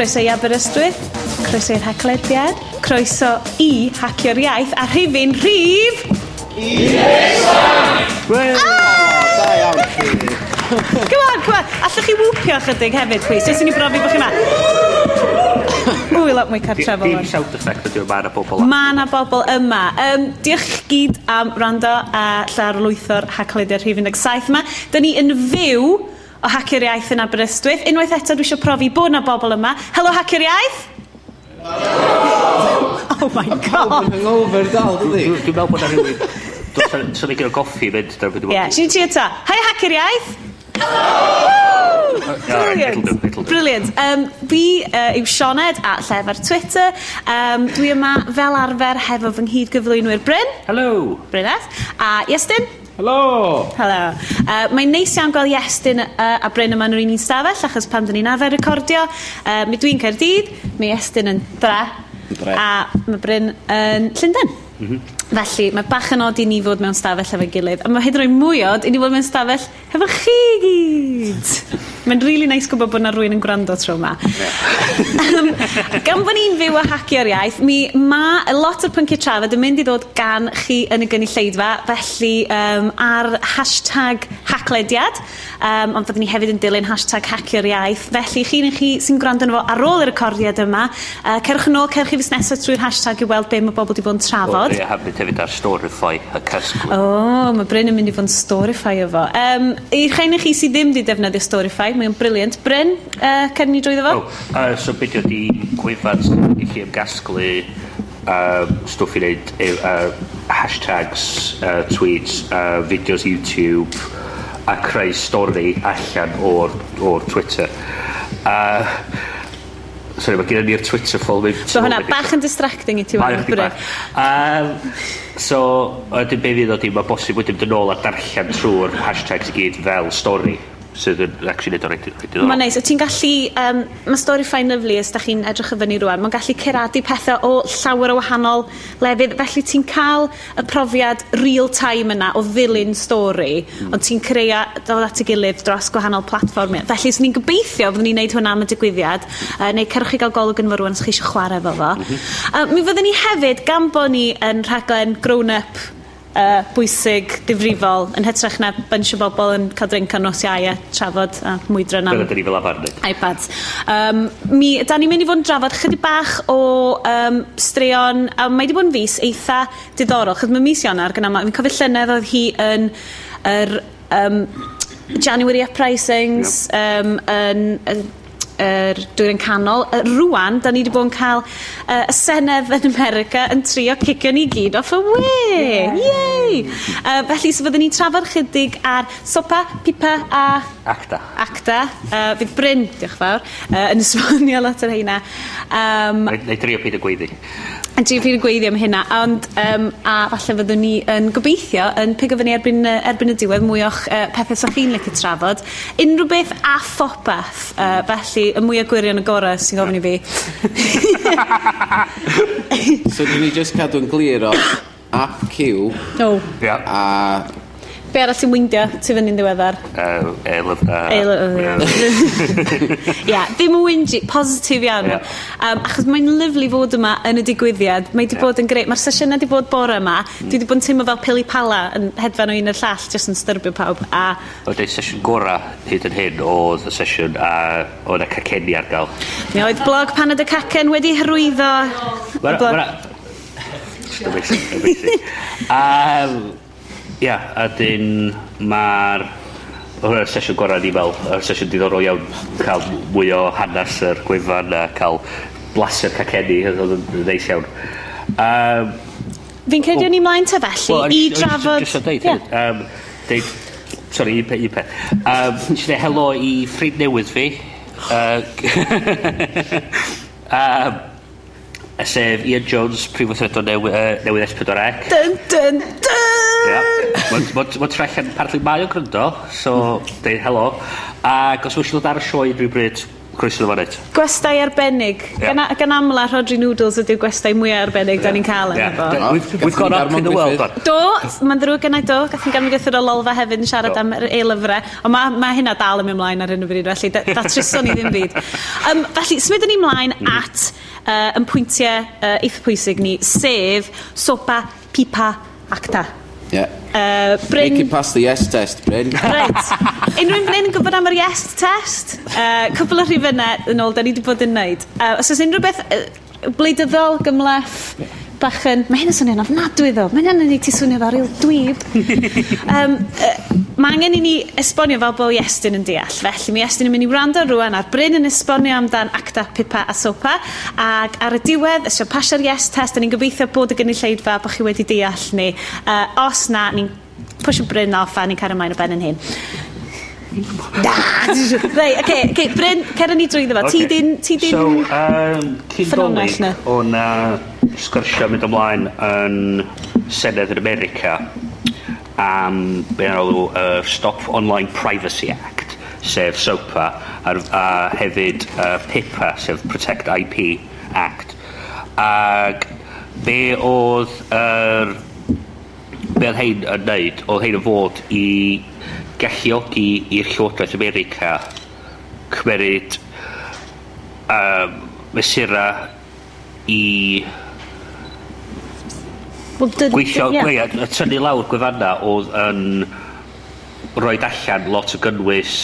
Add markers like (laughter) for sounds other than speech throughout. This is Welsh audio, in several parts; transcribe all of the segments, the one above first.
Croeso i Aberystwyth, croeso i'r haclediad, croeso i Hacio'r Iaith a rhywun rhif... Da iawn chi. Come on, come on. Allwch chi wwpio chydig hefyd, please. Jyst i ni brofi bod chi ma. Mwy lot mwy cartrefol. Dim sound effect ydy o, mae yna bobl. Mae yna bobl yma. Um, diolch gyd am rando a llar lwytho'r haclediad rhif 17 yma. Da ni yn fyw o Hacio'r Iaith yn Aberystwyth. Unwaith eto dwi eisiau profi bod yna bobl yma. Helo Hacio'r Iaith! oh my god! Yn hangover dal, dydi? Dwi'n meddwl bod yna rhywun... Dwi'n meddwl bod yna rhywun... Dwi'n meddwl bod yna rhywun... Dwi'n meddwl bod yna rhywun... Dwi'n meddwl bod rhywun... Dwi'n meddwl bod rhywun... Dwi'n meddwl bod rhywun... Brilliant. Brilliant. Um, fi uh, yw Sioned a llef ar Twitter. Um, dwi yma fel arfer hefo fy nghyd gyflwynwyr Bryn. Hello. Brynet. A Iestyn. Helo. Helo. Uh, Mae'n neis iawn gweld Iestyn uh, a Bryn yma yn yr un un stafell, achos pan dyn ni'n arfer recordio, uh, mi dwi'n Caerdydd, mae Iestyn yn dre, dre. a mae Bryn yn Llundain. Mhm. Felly, mae bach yn od i ni fod mewn stafell efo'i gilydd, a mae hyd yn oed mwy od i ni fod mewn stafell efo chi gyd. Mae'n rili really neis nice gwybod bod yna rhywun yn gwrando tro yma. um, gan bod ni'n fyw a hacio'r iaith, mi mae a lot o'r pynciau trafod yn mynd i ddod gan chi yn y gynulleidfa, felly um, ar hashtag hacklediad, um, ond fyddwn ni hefyd yn dilyn hashtag hacio'r iaith. Felly, chi'n chi, chi sy'n gwrando yn fo ar ôl y recordiad yma, uh, cerwch yn ôl, cerwch i fus nesaf trwy'r hashtag i weld be mae bobl wedi bod yn trafod. Cario hefyd hefyd ar Storify y cysgwyd. O, oh, mae Bryn yn mynd i fod yn Storify efo. Um, i'r rhain i chi sydd ddim wedi defnyddio Storify, mae'n briliant. Bryn, uh, cern ni drwy ddefo? Oh, uh, so beth ydi gwefan i chi am gasglu um, stwff i wneud uh, hashtags, uh, tweets, uh, fideos YouTube a creu stori allan o'r, or Twitter. Uh, sorry, mae gen ni'r Twitter following. So hwnna, bach yn distracting i ti fan o'r Um, so, ydy'n be fydd ddod i, mae bosib wedyn dyn ôl a darllen trwy'r hashtags i gyd fel stori sydd yn actually neud o'r rhaid Mae'n neis, o ti'n gallu, um, mae stori ffai'n lyflu os da chi'n edrych y fyny rwan, mae'n gallu ceradu pethau o llawer o wahanol lefydd, felly ti'n cael y profiad real time yna o ddilyn stori, mm. ond ti'n creu dod at y gilydd dros gwahanol platfform. Felly, os ni'n gobeithio fyddwn ni'n neud hwnna am y digwyddiad, uh, neu cerwch chi gael golwg yn fawr rwan os chi eisiau chwarae fo fo. Mm -hmm. uh, mi fyddwn ni hefyd, gan bod ni yn rhaglen grown-up uh, bwysig, difrifol, yn hytrach na bunch o bobl yn cael drink ar nos iau a trafod a mwydro na. Dyna dyn ni fel arfer wneud. iPads. Um, mi, da ni'n mynd i fod yn drafod chydig bach o um, straeon, a mae wedi bod yn fus eitha diddorol, chyd mae mis Ionar gyda yma, fi'n cofio llynedd oedd hi yn yr... Um, January uprisings, yep. um, yn, yn yr er dwy'n canol. Er, rwan, da ni wedi bod yn cael uh, y Senedd yn America yn trio cicio ni gyd off y we. Yeah. Yay! Uh, felly, so fyddwn ni'n trafod chydig ar sopa, pipa a... Acta. Acta. Uh, fydd Bryn, diolch fawr, uh, yn esbonio lot o'r heina. Um, neu, neu drio pyd y gweiddi yn trio ffyr gweiddi am hynna, ond um, a falle fyddwn ni yn gobeithio yn pigo fyny erbyn, erbyn y diwedd mwy o'ch uh, pethau sa'ch chi'n licio trafod. Unrhyw beth a phopeth, uh, felly y mwy o gwirion y gorau sy'n gofyn i fi. (laughs) so dwi'n ni just cadw'n glir o app Q oh. yeah. a Be arall ti'n wyndio ti fyny'n ddiweddar? Uh, Eilyfda. Eilyfda. Ia, ddim yn weindio, positif iawn. Yeah. Um, achos mae'n lyflu fod yma yn y digwyddiad. Mae wedi yeah. bod yn greu, mae'r sesiynau wedi bod bore yma. Mm. Dwi wedi bod yn teimlo fel pili pala yn hedfan o un o'r llall, jyst yn styrbio pawb. A... Oedd ei sesiwn gora hyd yn hyn oedd y sesiwn a oedd y caceni ar gael. Mi oedd blog Panad y Cacen wedi hyrwyddo. Mae'n... mara. Amazing, amazing. um, Ia, a dyn mae'r Hwna'r sesiwn gorau ni fel, y sesiwn diddorol iawn, cael mwy o hanes yr gwefan a cael blaser caceni, oedd yn neis iawn. Um, Fi'n credu o'n i mlaen te felly, well, i drafod... Just deud, yeah. um, deud, sorry, un peth, un peth. Um, Nes i helo i ffrind newydd fi, uh, (laughs) um, sef Ian Jones, prif weithredo newydd, uh, newydd S4C. Dun, dun, dun! Mae trellian apparently mae o'n gryndo, so deud helo. Ac os wyt ti'n dod ar y sioe rhywbryd, croeso nhw fan et. Gwestai arbennig. Yeah. Gan, gan amla, Rodri Noodles ydy'r gwestai mwyaf arbennig yeah. da ni'n cael yn yeah. efo. Yeah. We've, we've got up in the world. Do, mae'n ddrwg yna do. Gath ni'n ganfod gythyr o lolfa hefyd yn siarad do. am e-lyfrau. Ond mae ma hynna dal yn mynd mlaen ar hyn o bryd, felly da, da ni ddim byd. Um, felly, smydyn ni mlaen mm. at uh, yn pwyntiau uh, eitha pwysig ni, sef sopa, pipa, acta. Yeah. Uh, Bryn... Make it past the yes test, Bryn. Right. (laughs) Unrhyw fan yn gwybod am yr yes test? Uh, cwbl o rhifynau yn ôl, da ni wedi bod yn neud. Uh, os oes unrhyw beth uh, bleidyddol, gymleff, yeah bach yn... Mae hyn yn swnio'n ofnadwy ddo. Mae hyn yn ei ti swnio fel rhyw dwyb. um, uh, mae angen i ni esbonio fel bod Iestyn yn deall. Felly mi Iestyn yn mynd i wrando rwan ar Bryn yn esbonio amdan acta, pipa a sopa. Ac ar y diwedd, ysio pasio'r Yes test, da ni'n gobeithio bod y gynulleidfa bod chi wedi deall ni. Uh, os na, ni'n pwysio Bryn off a ni'n cario mlaen o ben yn hyn. Da! (laughs) Rei, oce, okay, okay, Bryn, cer ni drwy ddefo. Okay. Ti di'n... Ti di so, um, cyn dolyg, o na sgyrsio mynd ymlaen yn Senedd yn America am be'n alw uh, Stop Online Privacy Act sef SOPA a, a hefyd uh, PIPA sef Protect IP Act. Ac be oedd er, be oedd hein yn neud oedd hein yn fod i galluogi i'r Llywodraeth America cymeryd um, mesura i Gweithio, gweithio, y tynnu lawr gwefanna oedd yn roed allan lot o gynnwys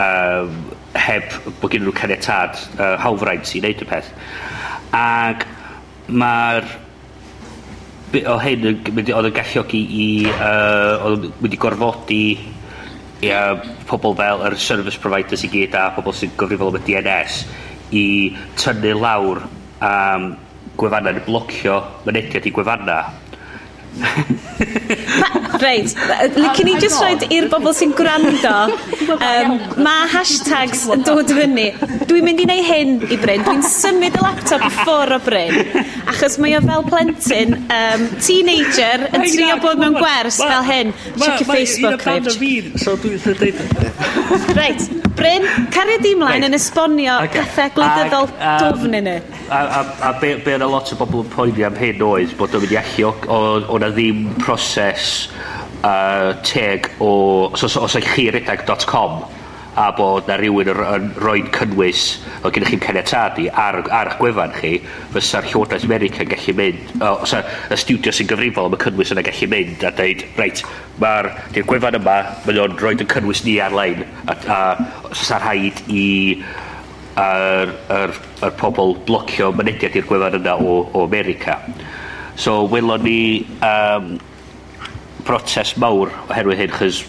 um, heb bod gen nhw caniatad uh, hawfraint i wneud y peth. Ac mae'r o hyn yn mynd, oedd yn galluogi i uh, oedd yn mynd i gorfodi i uh, pobl fel yr service providers i gyd a pobl sy'n gyfrifol am y DNS i tynnu lawr um, gwefanna neu blocio mynediad i gwefanna Reit, can ni just roed i'r bobl sy'n gwrando, um, mae hashtags yn dod fyny. Dwi'n mynd i wneud hyn i Bryn, dwi'n symud y laptop i ffwr o Bryn, achos mae o fel plentyn, um, teenager, yn trio bod mewn gwers fel hyn. Check your Facebook page. Mae'n un o fi, so dwi'n dweud... Reit, Bryn, cario di mlaen yn esbonio okay. pethau gwleidyddol dofn y. A, a, a be, be yna lot o bobl yn poeni am hyn oedd bod o'n mynd i allu o na ddim proses uh, teg o... Os, os, os o'ch chi redag.com a bod na rhywun yn ro roi'n cynnwys o gennych chi'n caniatad ar, ar eich gwefan chi fysa'r Llywodraeth America yn gallu mynd o, osa, y studio sy'n gyfrifol am y cynnwys yna gallu mynd a dweud reit mae'r gwefan yma mae o'n roed yn cynnwys ni ar-lein a, a sa'r rhaid i a'r, ar, ar pobl blocio mynediad i'r gwefan yna o, o America. So welon ni um, protest mawr oherwydd hyn chys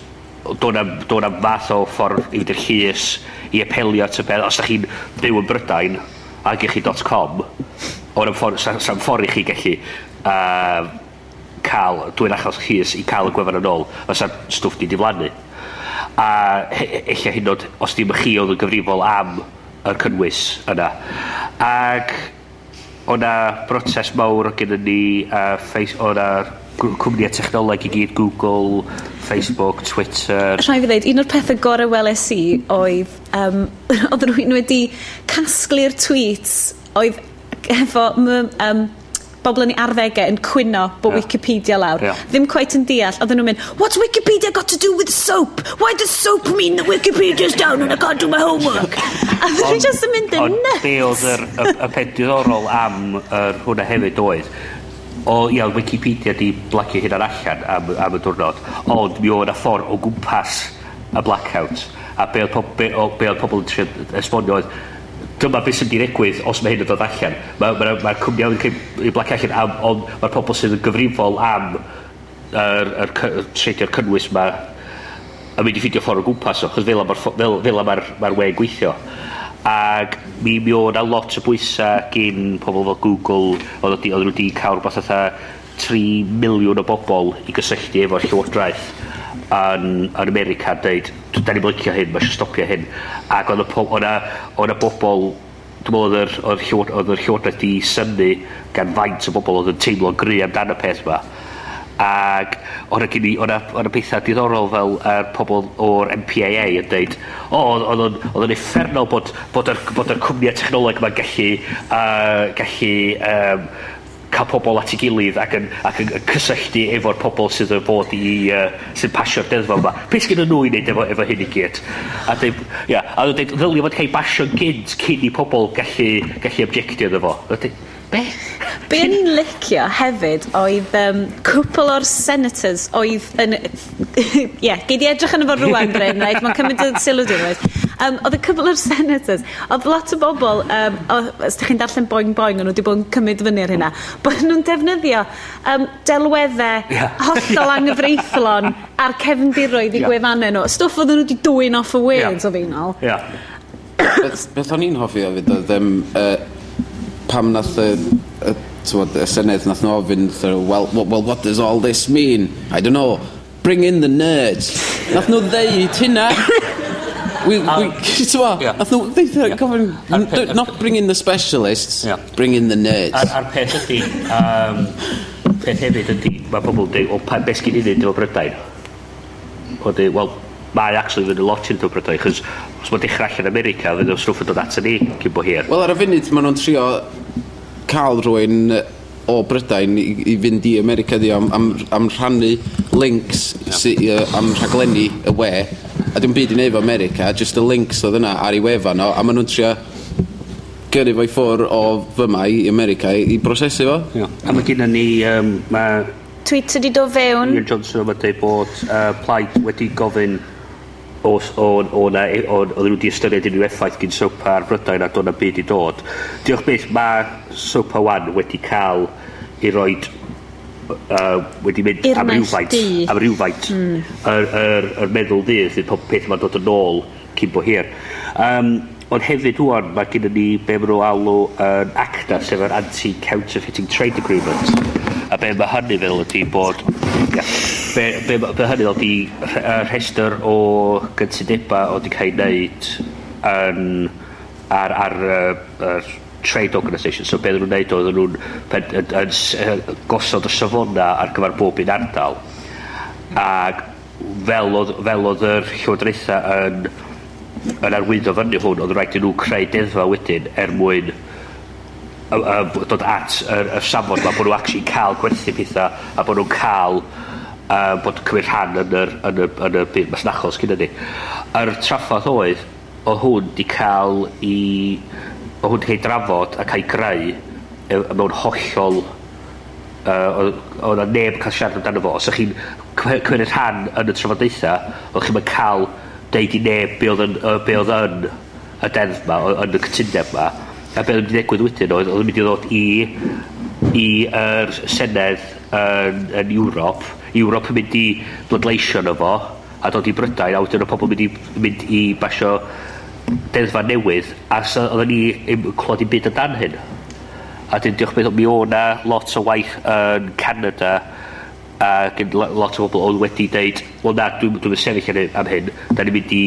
do'na, dona fath o ffordd i dy llys i apelio at y peth. Os da chi'n byw yn Brydain, ag i chi .com, o'n ffordd, sa'n ffordd i chi gallu uh, cael, dwi'n achos llys i cael y gwefan yn ôl, os sa'n stwff di diflannu. A eich hyn oed, os dim chi oedd yn gyfrifol am yr cynnwys yna. Ac o'na brotest mawr gyda ni, uh, face, o'na cwmnïau technoleg i gyd, Google, Facebook, Twitter. Rhaid fi ddweud, un o'r pethau gorau weles i oedd, um, (laughs) oedd rhywun wedi casglu'r tweets oedd hefo um, bobl yn ei arddegau yn cwyno bod yeah. Wikipedia lawr. Yeah. Ddim quite yn deall. Oedden nhw'n mynd, what's Wikipedia got to do with soap? Why does soap mean that Wikipedia's down and I can't do my homework? (laughs) a ddyn nhw'n just yn mynd yn nuts. Ond be oedd y, y, y pen diddorol am yr hwnna hefyd oedd, o ia, Wikipedia di blacio hyn ar allan am, am y diwrnod. Ond mi oedd na ffordd o gwmpas y blackout a be oedd, po, be, o, be oedd pobl yn trio esbonio oedd dyma beth sy'n digwydd os mae hyn yn dod allan. Mae'r ma, ma, ma cwmni iawn yn blacio allan am, ond mae'r pobl sydd yn gyfrifol am yr, yr, yr treidio'r cynnwys ma a mynd i ffidio ffordd o gwmpas o, chos fel mae'r ma, r, fel, fel ma, r, ma r we gweithio ac mi, mi o na lot o bwysau gyn pobl fel Google, oedd wedi, nhw wedi cael rhywbeth atha 3 miliwn o bobl i gysylltu efo'r llywodraeth yn, yn America a dweud, da ni'n blicio hyn, mae eisiau stopio hyn. Ac oedd yna bobl, dwi'n meddwl oedd yr llywodraeth wedi symu gan faint o bobl oedd yn teimlo'n gry amdano peth yma. Ac o'na gen i, o'na, ona pethau diddorol fel er, pobl o'r MPAA yn deud, o, oh, oedd yn effernol bod, bod, yr, bod yr cwmniau technoleg yma'n gallu, uh, gallu um, cael pobl at ei gilydd ac yn, ac yn cysylltu efo'r pobl sydd yn fod i uh, sy'n pasio'r deddfa yma. Be sydd nhw i wneud efo, efo hyn i gyd? A dweud, ia, a dweud, ddylio fod cael basio'n gynt cyn i pobl gallu, gallu objectio iddo fo. Dweud, Be? Be o'n i'n licio hefyd oedd um, cwpl o'r senators oedd yn... (laughs) Ie, yeah, gei di edrych yn efo rwan, Bryn, right? Mae'n cymryd y sylw dwi'n rhaid. Um, oedd y cwpl o'r senators, oedd lot o bobl, um, os ydych chi'n darllen boing boing, o'n nhw wedi bod yn cymryd fyny ar hynna, bod nhw'n defnyddio um, delweddau yeah. hollol (laughs) yeah. anghyfreithlon a'r cefndiroedd i yeah. gwefannau nhw. Stwff oedd nhw wedi dwy'n off y wales yeah. o fi'n ol. Yeah. beth, beth o'n i'n hoffi o fyd oedd um, uh, pam nath y, y, tywod, y Senedd nath nhw ofyn, well, well, what does all this mean? I don't know. Bring in the nerds. nath nhw ddeud hynna. (laughs) we, we, um, (laughs) twa, yeah. nath nhw ddeud, gofyn, not bring in the specialists, yeah. bring in the nerds. Ar, ar peth ydy, um, peth hefyd ydy, mae pobl dweud, o, beth sgyn i ddweud o Brydain? O, dweud, wel, mae actually fynd yn lot yn dwbrydau, chos os mae'n dechrau allan America, fydd o'n stwff yn dod ato ni cyn bo hir. Wel, ar y funud, maen nhw'n trio cael rhywun e, o Brydain i, i fynd i America di am, am, am rhannu links yeah. sy, uh, am rhaglenni y we a dwi'n byd i neud o America just y links oedd yna ar ei wefan o a maen nhw'n trio gyrru fo'i ffwr o fyma i America i i brosesu fo yeah. a mae gen ni um, ma... Twitter di do fewn Ian Johnson yma dweud bod uh, plaid wedi gofyn os o'n o na o'n oedden nhw wedi ystyried unrhyw effaith gyn sopa ar Brydain a o'n byd i dod. Diolch beth mae sopa wan wedi cael i roi uh, wedi mynd am rhywfaint am rywfaint. Mm. yr, yr, yr meddwl dydd ydy pob peth mae'n dod yn ôl cyn bo hir. Um, ond hefyd wwan mae gen ni be maen nhw alw yn uh, ACTA sef yr Anti-Counterfeiting Trade Agreement a be mae hynny fel ydy bod yeah, be, be, be hynny oedd i rhestr o gyntideba oedd i cael ei wneud yn, ar, ar, ar, trade organisation. So beth nhw'n neud oedd nhw'n gosod y safona ar gyfer bob un ardal. Ac fel oedd, fel oedd yr llywodraethau yn, yn arwyddo fyny hwn, oedd rhaid i nhw creu deddfa wedyn er mwyn dod at y, y safon ma bod nhw actually cael gwerthu pethau a bod nhw'n cael a bod cymryd rhan yn yr, yn y, yn y byd masnachos gyda ni. Yr traffodd oedd, o hwn di cael i... o hwn di cael drafod a cael greu e, mewn hollol uh, oedd na neb cael siarad amdano fo. Os ydych chi'n cymryd rhan yn y trafodaethau oedd chi'n cael deud i neb be oedd yn, be oedd yn y deddf ma, yn y cytundeb ma A be oedd yn digwydd wedyn oedd, oedd yn mynd i ddod i i'r er Senedd yn, yn Ewrop Ewrop yn mynd i bleidleisio yno fo a dod i Brydain a wedyn o pobl mynd i, mynd i basio deddfa newydd a so, oedden ni yn clod i byd dan hyn. A dyn diolch beth mi o na lot o waith yn Canada a gen lot o bobl oedd wedi deud wel na dwi'n dwi, dwi sefyll am hyn. Da ni'n mynd i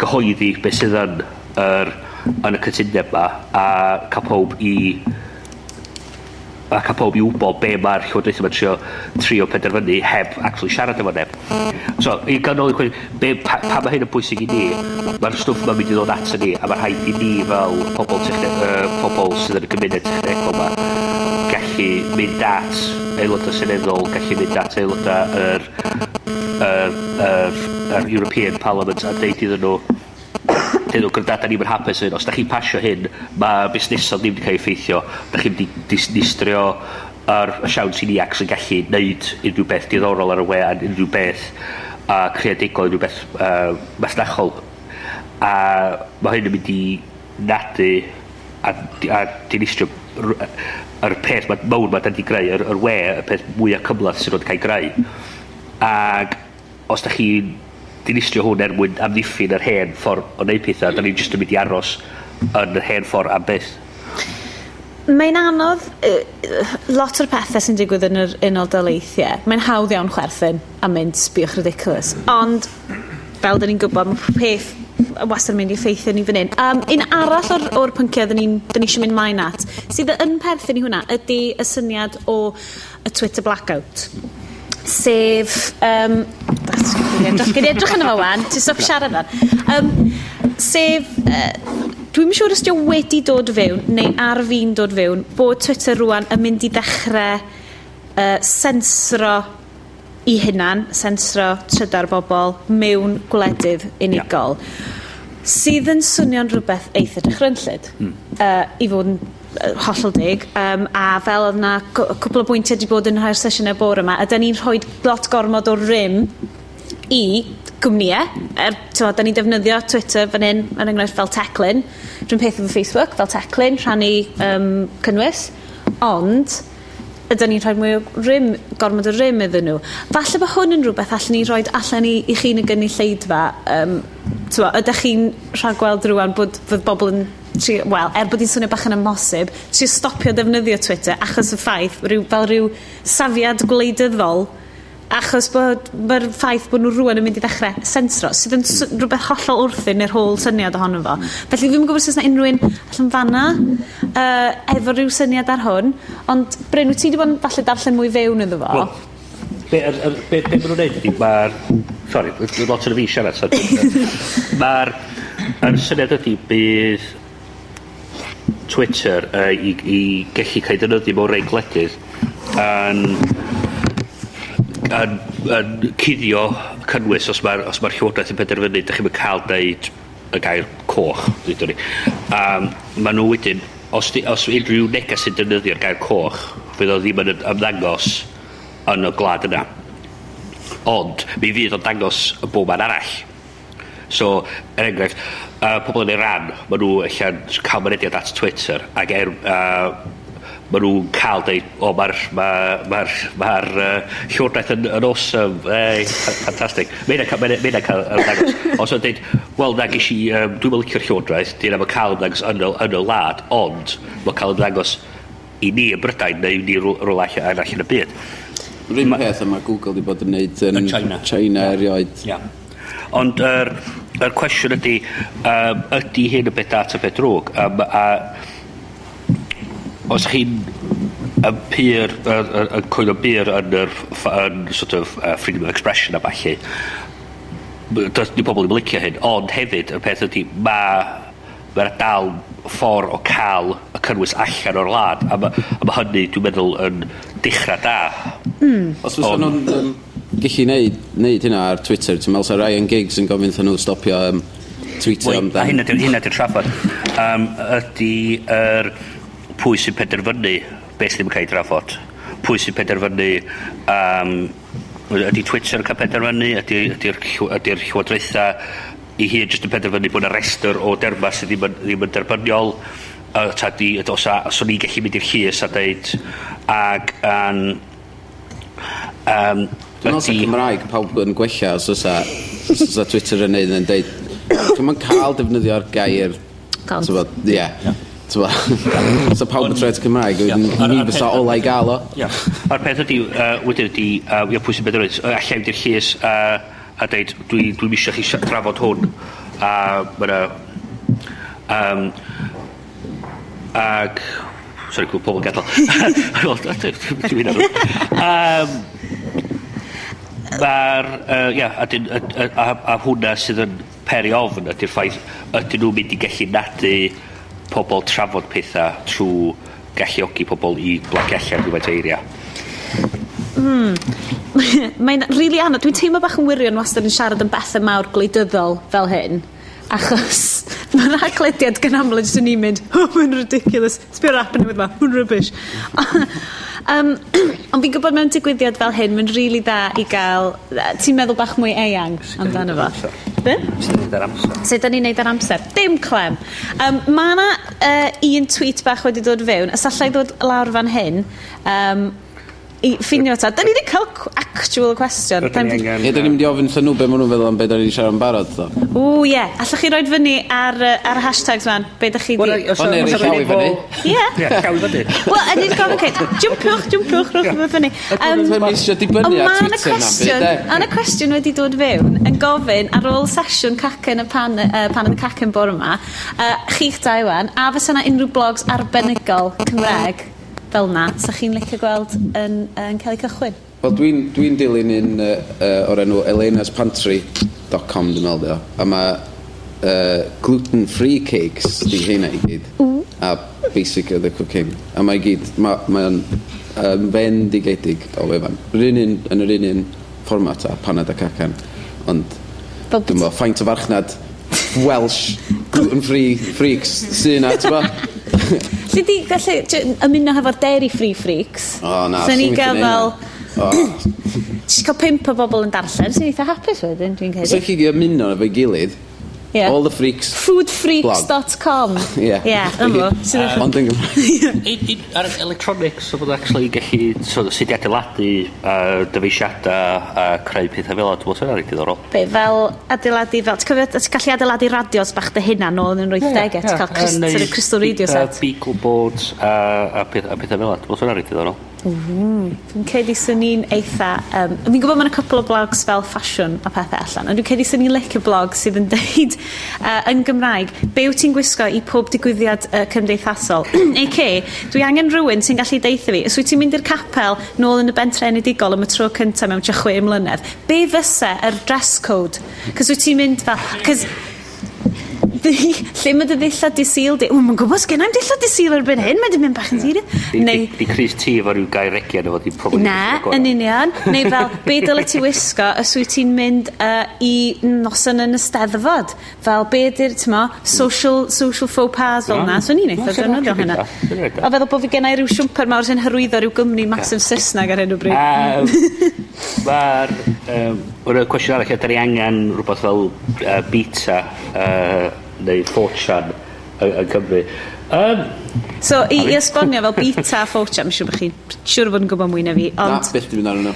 gyhoeddi beth sydd yn yr, yn y cytundeb yma a cael pob i a cael pob i wybod be mae'r llywodraeth yma'n trio, trio penderfynu heb actually siarad efo neb. So, i ganol i i'n be, pa, pa mae hyn yn bwysig i ni, mae'r stwff mae'n mynd i ddod at ni, a mae'r rhaid i ni fel pobl, techne, uh, pobl sydd yn y gymuned technegol yma gallu mynd at aelodau seneddol, gallu mynd at aelodau yr, yr, yr, yr European Parliament a deud iddyn nhw dyn nhw, gyda da ni'n hapus hyn, os da chi'n pasio hyn, mae busnesod ddim wedi cael ei effeithio, da chi'n di disnistrio ar y siawn sy'n ni ac sy'n gallu neud unrhyw beth diddorol ar y we a unrhyw beth a creadigol, unrhyw beth uh, masnachol. A mae hyn yn mynd i nadu a, a dinistrio yr peth mae'n mawr mae'n wedi greu, yr, yr we, y peth mwyaf cymlaeth sy'n wedi cael greu. Ac os da chi'n dinistrio hwn er mwyn amddiffyn yr hen ffordd o wneud pethau, da ni'n jyst yn mynd i aros yn yr hen ffordd am beth. Mae'n anodd lot o'r pethau sy'n digwydd yn yr unol daleithiau. Mae'n hawdd iawn chwerthin a mynd sbiwch ridiculous. Ond, fel da ni'n gwybod, mae peth wastad mynd i effeithio ni fan hyn. Um, un arall o'r, or pynciau dyn ni, ni eisiau mynd mlaen at, sydd yn perthyn i hwnna, ydy y syniad o y Twitter blackout sef... Um, Dros gen i edrych yn yma wan, ti'n stop siarad fan. Um, sef, uh, dwi'n siŵr os diw wedi dod fewn, neu ar fi'n dod fewn, bod Twitter rwan yn mynd i ddechrau uh, sensro i hunan, sensro trydar bobl mewn gwledydd unigol. Yeah sydd yn swnio'n rhywbeth eitha dychrynllyd mm. uh, i fod yn hollol dig, um, a fel oedd yna cwpl o bwyntiau wedi bod yn rhai'r sesiynau bore yma, a da ni'n rhoi lot gormod o rym i gwmnïau. Er, tywa, da ni'n defnyddio Twitter fan hyn, yn enghraifft fel Teclyn. rhywun peth efo Facebook fel Teclyn, rhannu um, cynnwys. Ond, ydyn ni'n rhoi mwy o rym, gormod o rym iddyn nhw. Falle bod hwn yn rhywbeth allan ni rhoi allan i, i chi'n y gynulleidfa. Um, tywa, ydych chi'n rhagweld rwan bod fydd bobl yn wel, er bod hi'n swnio bach yn ymosib, trio stopio defnyddio Twitter achos y ffaith, rhyw, fel rhyw safiad gwleidyddol, achos bod mae'r ffaith bod nhw rwan yn mynd i ddechrau sensro sydd yn rhywbeth hollol wrthyn i'r holl syniad ohono fo felly ddim yn gwybod sydd yna unrhyw un allan fanna uh, efo rhyw syniad ar hwn ond Bryn, wyt ti wedi bod yn falle darllen mwy fewn iddo fo? Well, be, er, er, be, be maen nhw'n neud ydy mae'r sorry, lot yn y fi siarad (laughs) mae'r syniad ydy bydd Twitter uh, i, i gallu cael defnyddio mewn rei gledydd yn, yn, yn cuddio cynnwys os mae'r os ma llywodraeth yn penderfynu, da chi'n cael deud y gair coch, ddweud ni. Um, ma nhw wedyn, os, di, os unrhyw negas sy'n defnyddio'r gair coch, fydd o ddim yn ymddangos yn y gwlad yna. Ond, mi fydd o'n dangos y bob man arall. So, er enghraifft, uh, pobl yn Iran, maen nhw allan cael mynediad at Twitter, ac er, uh, maen nhw'n cael deud, o, mae'r ma, ma, ma uh, llywodraeth yn, yn awesome, ei, ffantastig. Mae'n cael cael ymddangos. Os o'n deud, wel, na gysi, um, dwi'n mynd licio'r llywodraeth, dwi'n am y cael ymddangos yn, yn y lad, ond mae'n cael ymddangos i ni y Brydain neu i ni rôl allan y byd. Rwy'n peth yma Google wedi bod yn neud yn China, China erioed. Yeah. Ond yr er, er cwestiwn ydy, um, ydy hyn y beth data beth drwg? Um, a, os chi'n yn pyr, yn coen o byr yn, yr, yn sort of uh, freedom of expression a falle, does ni pobl ddim licio hyn, ond hefyd, y peth ydy, mae mae'n dal ffordd o cael y cynnwys allan o'r lad a mae ma hynny dwi'n meddwl yn dechrau da mm. os fysa nhw'n um, gallu neud, neud hynna ar Twitter. Ti'n meddwl, sa Ryan Giggs yn gofyn nhw stopio um, Twitter Wait, amdan. Hynna dwi'n hynna dwi'n trafod. Um, ydy er, pwy sy'n penderfynu beth sydd yn cael ei drafod. Pwy sy'n penderfynu um, ydy Twitter yn cael penderfynu, ydy'r ydy ydy llywodraetha i hi jyst yn penderfynu bod yna restr o derma sydd ddim yn, ddim yn derbyniol a ta di, os a, os o'n i'n gallu mynd i'r llys a dweud ag an, um, Dwi'n meddwl Cymraeg pawb yn gwella os osa, os osa Twitter yn neud yn deud Dwi'n meddwl cael defnyddio'r gair Cael. Ie. Tyfa, (laughs) so pawb yn troed Cymraeg, ni fysa ola i gael o. A'r peth ydy, wedyn ydy, ia pwy sy'n bedd allai wedi'r llys a, dweud, dwi'n dwi eisiau chi drafod hwn. A mae'na... Um, ag... Sorry, gwybod pobl yn gadael. (laughs) (laughs) Dwi'n mynd ar. Ma'r, uh, ia, a, dyn, a, a, a hwnna sydd yn peri ofn ydy'r ffaith, ydyn nhw'n mynd i gallu nadu pobl trafod pethau trwy galluogi pobl i blagu allan rhywbeth eiria. Mm. (laughs) Mae'n rili really anodd. Dwi'n teimlo bach yn wirion wastad yn siarad yn bethau mawr gwleidyddol fel hyn. Achos (laughs) mae'r aglediad gan aml jyst yn i'n mynd, oh, mae'n ridiculous, sbio'r app yn yma, mae'n rubbish. (laughs) um, (clears throat) ond fi'n gwybod mewn digwyddiad fel hyn, mae'n rili really dda i gael, ti'n meddwl bach mwy eang amdano fo. Be? Sut ni'n ar amser. Sut da ni'n neud ar amser. Dim clem. Um, mae yna uh, un tweet bach wedi dod fewn, a sallai ddod lawr fan hyn, um, i ffinio ta. Da ni wedi cael actual question. Ydyn ni angen. Ydyn ni'n mynd i ofyn llyn nhw be maen nhw'n feddwl am beth da ni'n siarad yn barod. O, ie. Yeah. Allwch chi roed fyny ar, ar hashtags fan. Be da chi di? O, neu rhaid llawi fyny. Ie. Llawi fyny. Wel, yn i'n gofyn cael. Jwmpwch, jwmpwch, rhwch fyny fyny. Dwi'n eisiau dibynnu ar Twitter na. Ond y cwestiwn wedi dod fewn yn gofyn ar ôl sesiwn cacen y pan, uh, pan yn y cacen bore yma, uh, chi'ch da Iwan, a fysa yna unrhyw blogs arbenigol Cymreg fel na, sa chi'n licio gweld yn, yn cael ei cychwyn? Wel, dwi'n dwi, dilyn un uh, uh, o'r enw elenaspantry.com, dwi'n meddwl, a mae uh, gluten-free cakes di heina i gyd. A basic of the cooking. A mae gyd, mae'n ma, ma um, fendigedig o wefan. Ryn un, yn yr un un fformat a panad a cacan. Ond, dwi'n meddwl, ffaint o farchnad Welsh gluten-free freaks sy'n na, ti'n (laughs) (laughs) Lle di gallu ymuno hefo'r Dairy Free Freaks? O, oh, na. Sa'n ni gael fel... Ti'n cael pimp o bobl yn darllen, sy'n eitha hapus wedyn, dwi'n credu. Sa'n chi gyda ymuno efo'i gilydd, Yeah. All the freaks. Foodfreaks.com. yeah. Yeah, yma. Ond yn Gymraeg. (laughs) Ar electronics, so bod actually gallu so, sydd i adeiladu uh, dyfeisiadau a uh, creu pethau fel adwod sy'n rhaid diddorol. Be, fel adeiladu, fel, ti'n cofio, ti'n gallu adeiladu radios bach dy hunan nôl yn yr 80au, ti'n cael crystal radio set. Beagle boards a, a, pethau fel adwod sy'n rhaid diddorol. Mm. Dwi'n credu sy'n ni'n eitha... Um, fi'n gwybod mae'n a cwpl o blogs fel ffasiwn a pethau allan, ond dwi'n credu sy'n ni'n licio blog sydd yn (laughs) deud uh, yn Gymraeg, be wyt ti'n gwisgo i pob digwyddiad uh, cymdeithasol? (clears throat) AK, dwi angen rhywun sy'n gallu deitha fi, os wyt ti'n mynd i'r capel nôl yn y bentre enedigol am y tro cyntaf mewn 6 mlynedd, be fysa yr dress code? Cos wyt ti'n mynd fel... Cos lle mae dy ddilla disil di? Wm, mae'n gwybod sgen i'm dilla disil erbyn hyn, mae mae'n mynd bach yn siri. Neu... Di Chris T efo rhyw gair regia na fo di probably... Na, yn union. Neu (laughs) fel, be dyle ti wisgo os wyt ti'n mynd uh, i noson yn y steddfod? Fel, be di'r, ti'n mo, social, social faux pas fel na. So ni'n eitha dynod o hynna. O feddwl bod fi gennau rhyw siwmper mawr sy'n hyrwyddo rhyw gymni Max Saesneg ar hyn o bryd. Mae'r... Um, Wna cwestiwn arall, ydy ni angen rhywbeth fel uh, beta uh, neu 4chan yn Cymru. Um, so, i, i esbonio fel beta 4chan, mae'n siŵr bod chi'n siŵr bod yn gwybod mwy na fi, ond... Na, beth dwi'n mynd arno.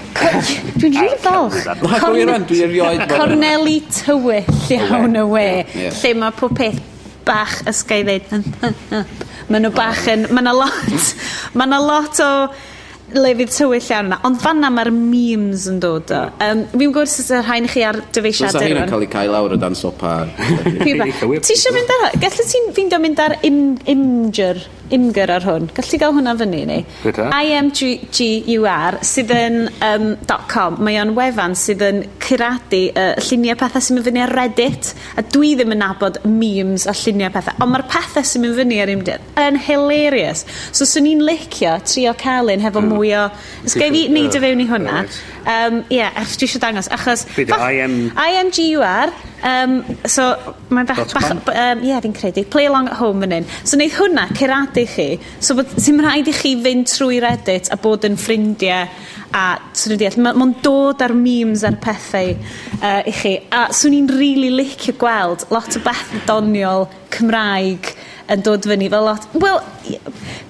Dwi'n rili falch. Na, gwir rhan, dwi'n erioed. Corneli tywyll iawn y we, lle mae pob peth bach ysgau ddeud. Mae nhw bach yn... Mae yna lot... (laughs) Mae yna lot o lefydd tywyll iawn yna. Ond fanna mae'r memes yn dod o. Um, fi'n gwrs ys yr rhain i chi ar dyfeisiadau. Fysa hyn yn cael ei cael lawr o dan sopa. Ti eisiau mynd ar... Gallu ti'n fynd o mynd ar imger? imgyr ar hwn. Gallu gael hwnna fyny ni? IMGUR sydd yn um, .com. Mae o'n wefan sydd yn curadu uh, lluniau pethau sy'n mynd fyny ar Reddit a dwi ddim yn nabod memes a lluniau pethau. Ond mae'r pethau sy'n mynd fyny ar imdyr yn hilarious. So, swn i'n licio trio cael un hefo mm. mwy o... Ysgai fi neud y fewn i hwnna? Right. Um, Ie, yeah, dwi eisiau dangos. Achos... IM... IMGUR Um, so, mae'n bach... bach um, yeah, fi'n credu. Play along at home yn un. So, wneud hwnna, cyradu i chi. So, bod, sy'n rhaid i chi fynd trwy Reddit a bod yn ffrindiau a swn i'n deall, mae'n ma dod ar memes ar pethau uh, i chi. A swn i'n really licio gweld lot o beth doniol Cymraeg yn dod fyny fel lot. Wel,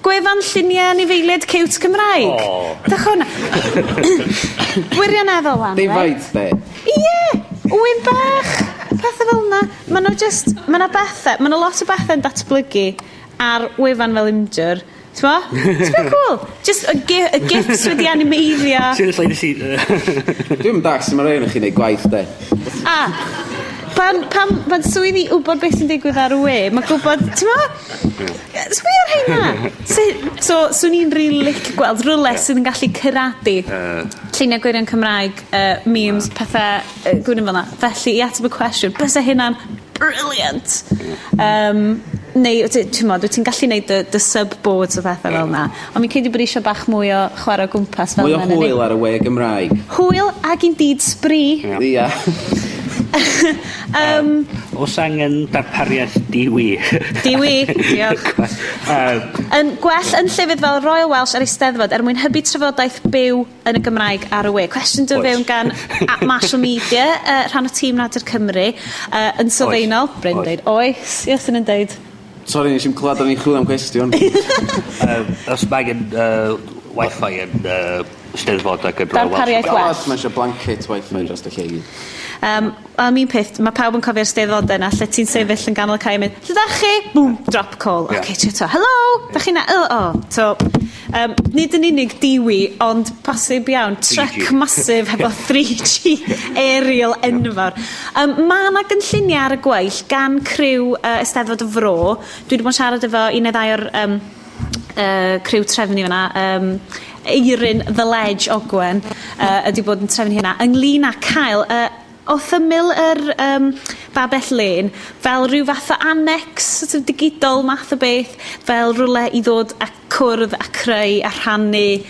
gwefan lluniau anifeiliaid cute Cymraeg. Oh. Dach hwnna. (coughs) Wirioneddol, wan, They faint, be? Ie, wyn bach. Pethau fel yna. Mae nhw just, mae yna bethau, mae yna lot o bethau yn datblygu ar wefan fel imger. Ti'n T'ma cool? Just a, gi a gifts wedi animeiddio. (laughs) Ti'n llaen i si... Dwi'n dach sy'n rhaid i chi wneud gwaith, de. A, pan, pan, pan swydd i wybod beth sy'n digwydd ar y we, mae gwybod, ti'n ma? Swy ar hynna. So, swn i'n rili lic gweld rhywle sydd yn gallu cyrradu uh, lluniau gwirion Cymraeg, uh, memes, pethau, uh, gwneud fel yna. Felly, i ateb y cwestiwn, bys hynna'n brilliant. Um, neu, ti'n modd, wyt ti'n gallu neud dy, dy subboards o bethau fel yna. Ond mi'n credu bod eisiau bach mwy o chwarae o gwmpas fel yna. Mwy o hwyl ar y we Gymraeg. Hwyl ag indeed sbri. Ia. Yeah. (laughs) (laughs) um, os angen darpariaeth diwi. diwi, (laughs) diolch. um, yn gwell yn llefydd fel Royal Welsh ar Eisteddfod er mwyn hybu trafodaeth byw yn y Gymraeg ar y we. Cwestiwn dod fewn gan (laughs) at Marshall Media, uh, rhan o tîm Nadir Cymru, uh, yn sylfaenol. Bryn dweud, oes, yes, yn yn dweud. Sorry, nes i'n clywed o'n i'n chwilio am cwestiwn. um, os mae gen uh, Wi-Fi yn uh, Steddfod ac yn Royal Welsh. Darpariaeth Welsh. Mae eisiau blanket wifi dros y lle gyd. Um, am un peth, mae pawb yn cofio'r steddfodau yna, lle ti'n sefyll yn ganol cael mynd, lle da chi? Boom, drop call. Yeah. Okay, ti'n to, hello, da chi na? Oh, oh. So, um, nid yn unig diwi, ond posib iawn, trec masif hefo (laughs) 3G aerial enfawr. Um, mae yna gynlluniau ar y gweill gan criw uh, Esteddfod y Fro. Dwi wedi bod yn siarad efo un neu ddau o'r um, uh, criw trefnu fyna. Um, Eirin The Ledge Ogwen uh, ydy bod yn trefnu hynna ynglyn â cael uh, O'dd ymyl yr um, Babell Lane fel rhyw fath o annex sort of digidol math o beth fel rhywle i ddod a cwrdd a creu a rhannu.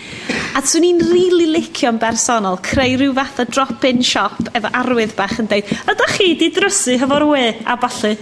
A swn i'n rili really licio'n bersonol creu rhyw fath o drop-in shop efo arwydd bach yn deud ydych chi di drysu hefo'r we? A ballu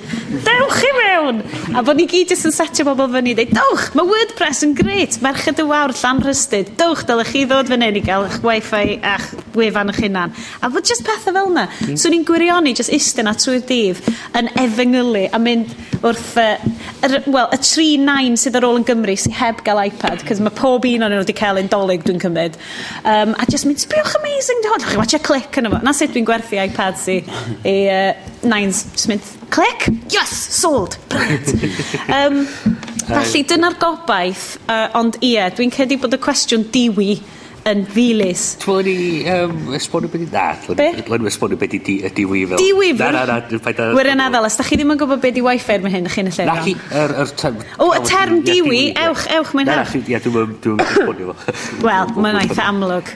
dewch chi mewn! A bod ni gyd jyst yn setio bobl fyny deud dewch mae WordPress yn gret merched y wawr Llanrhystyd. Dewch dylech chi ddod fyny i gael eich wifi a'ch wefan eich hunan. A fod jyst pethau fel yna mm. swn i'n gwirioni jyst istyn a trwy'r Caerdydd yn efengylu a mynd wrth uh, er, well, y tri nain sydd ar ôl yn Gymru sydd heb gael iPad, cos mae pob un o'n nhw wedi cael ein dolyg dwi'n cymryd. Um, a just mynd, sbioch amazing, dwi'n chi'n watcha clic yn efo. Na sut dwi'n gwerthu iPad si i uh, Nines Smith. Clic, yes, sold, brilliant. (laughs) um, felly dyna'r gobaith, uh, ond ie, dwi'n cedi bod y cwestiwn diwi yn ddilys. Twyl ni um, esbonio beth i... Na, twyl ni esbonio beth i diwyfel. Diwyfel? Na, na, na. Wyr yna fel, os da chi ddim yn gwybod beth i wifi er mae hyn, chi'n y lle. Na, chi, yr er, term... O, y term diwi, ewch, ewch, mae'n hawdd. Na, ia, dwi'n dwi'n esbonio fo. (laughs) Wel, mae'n eitha amlwg.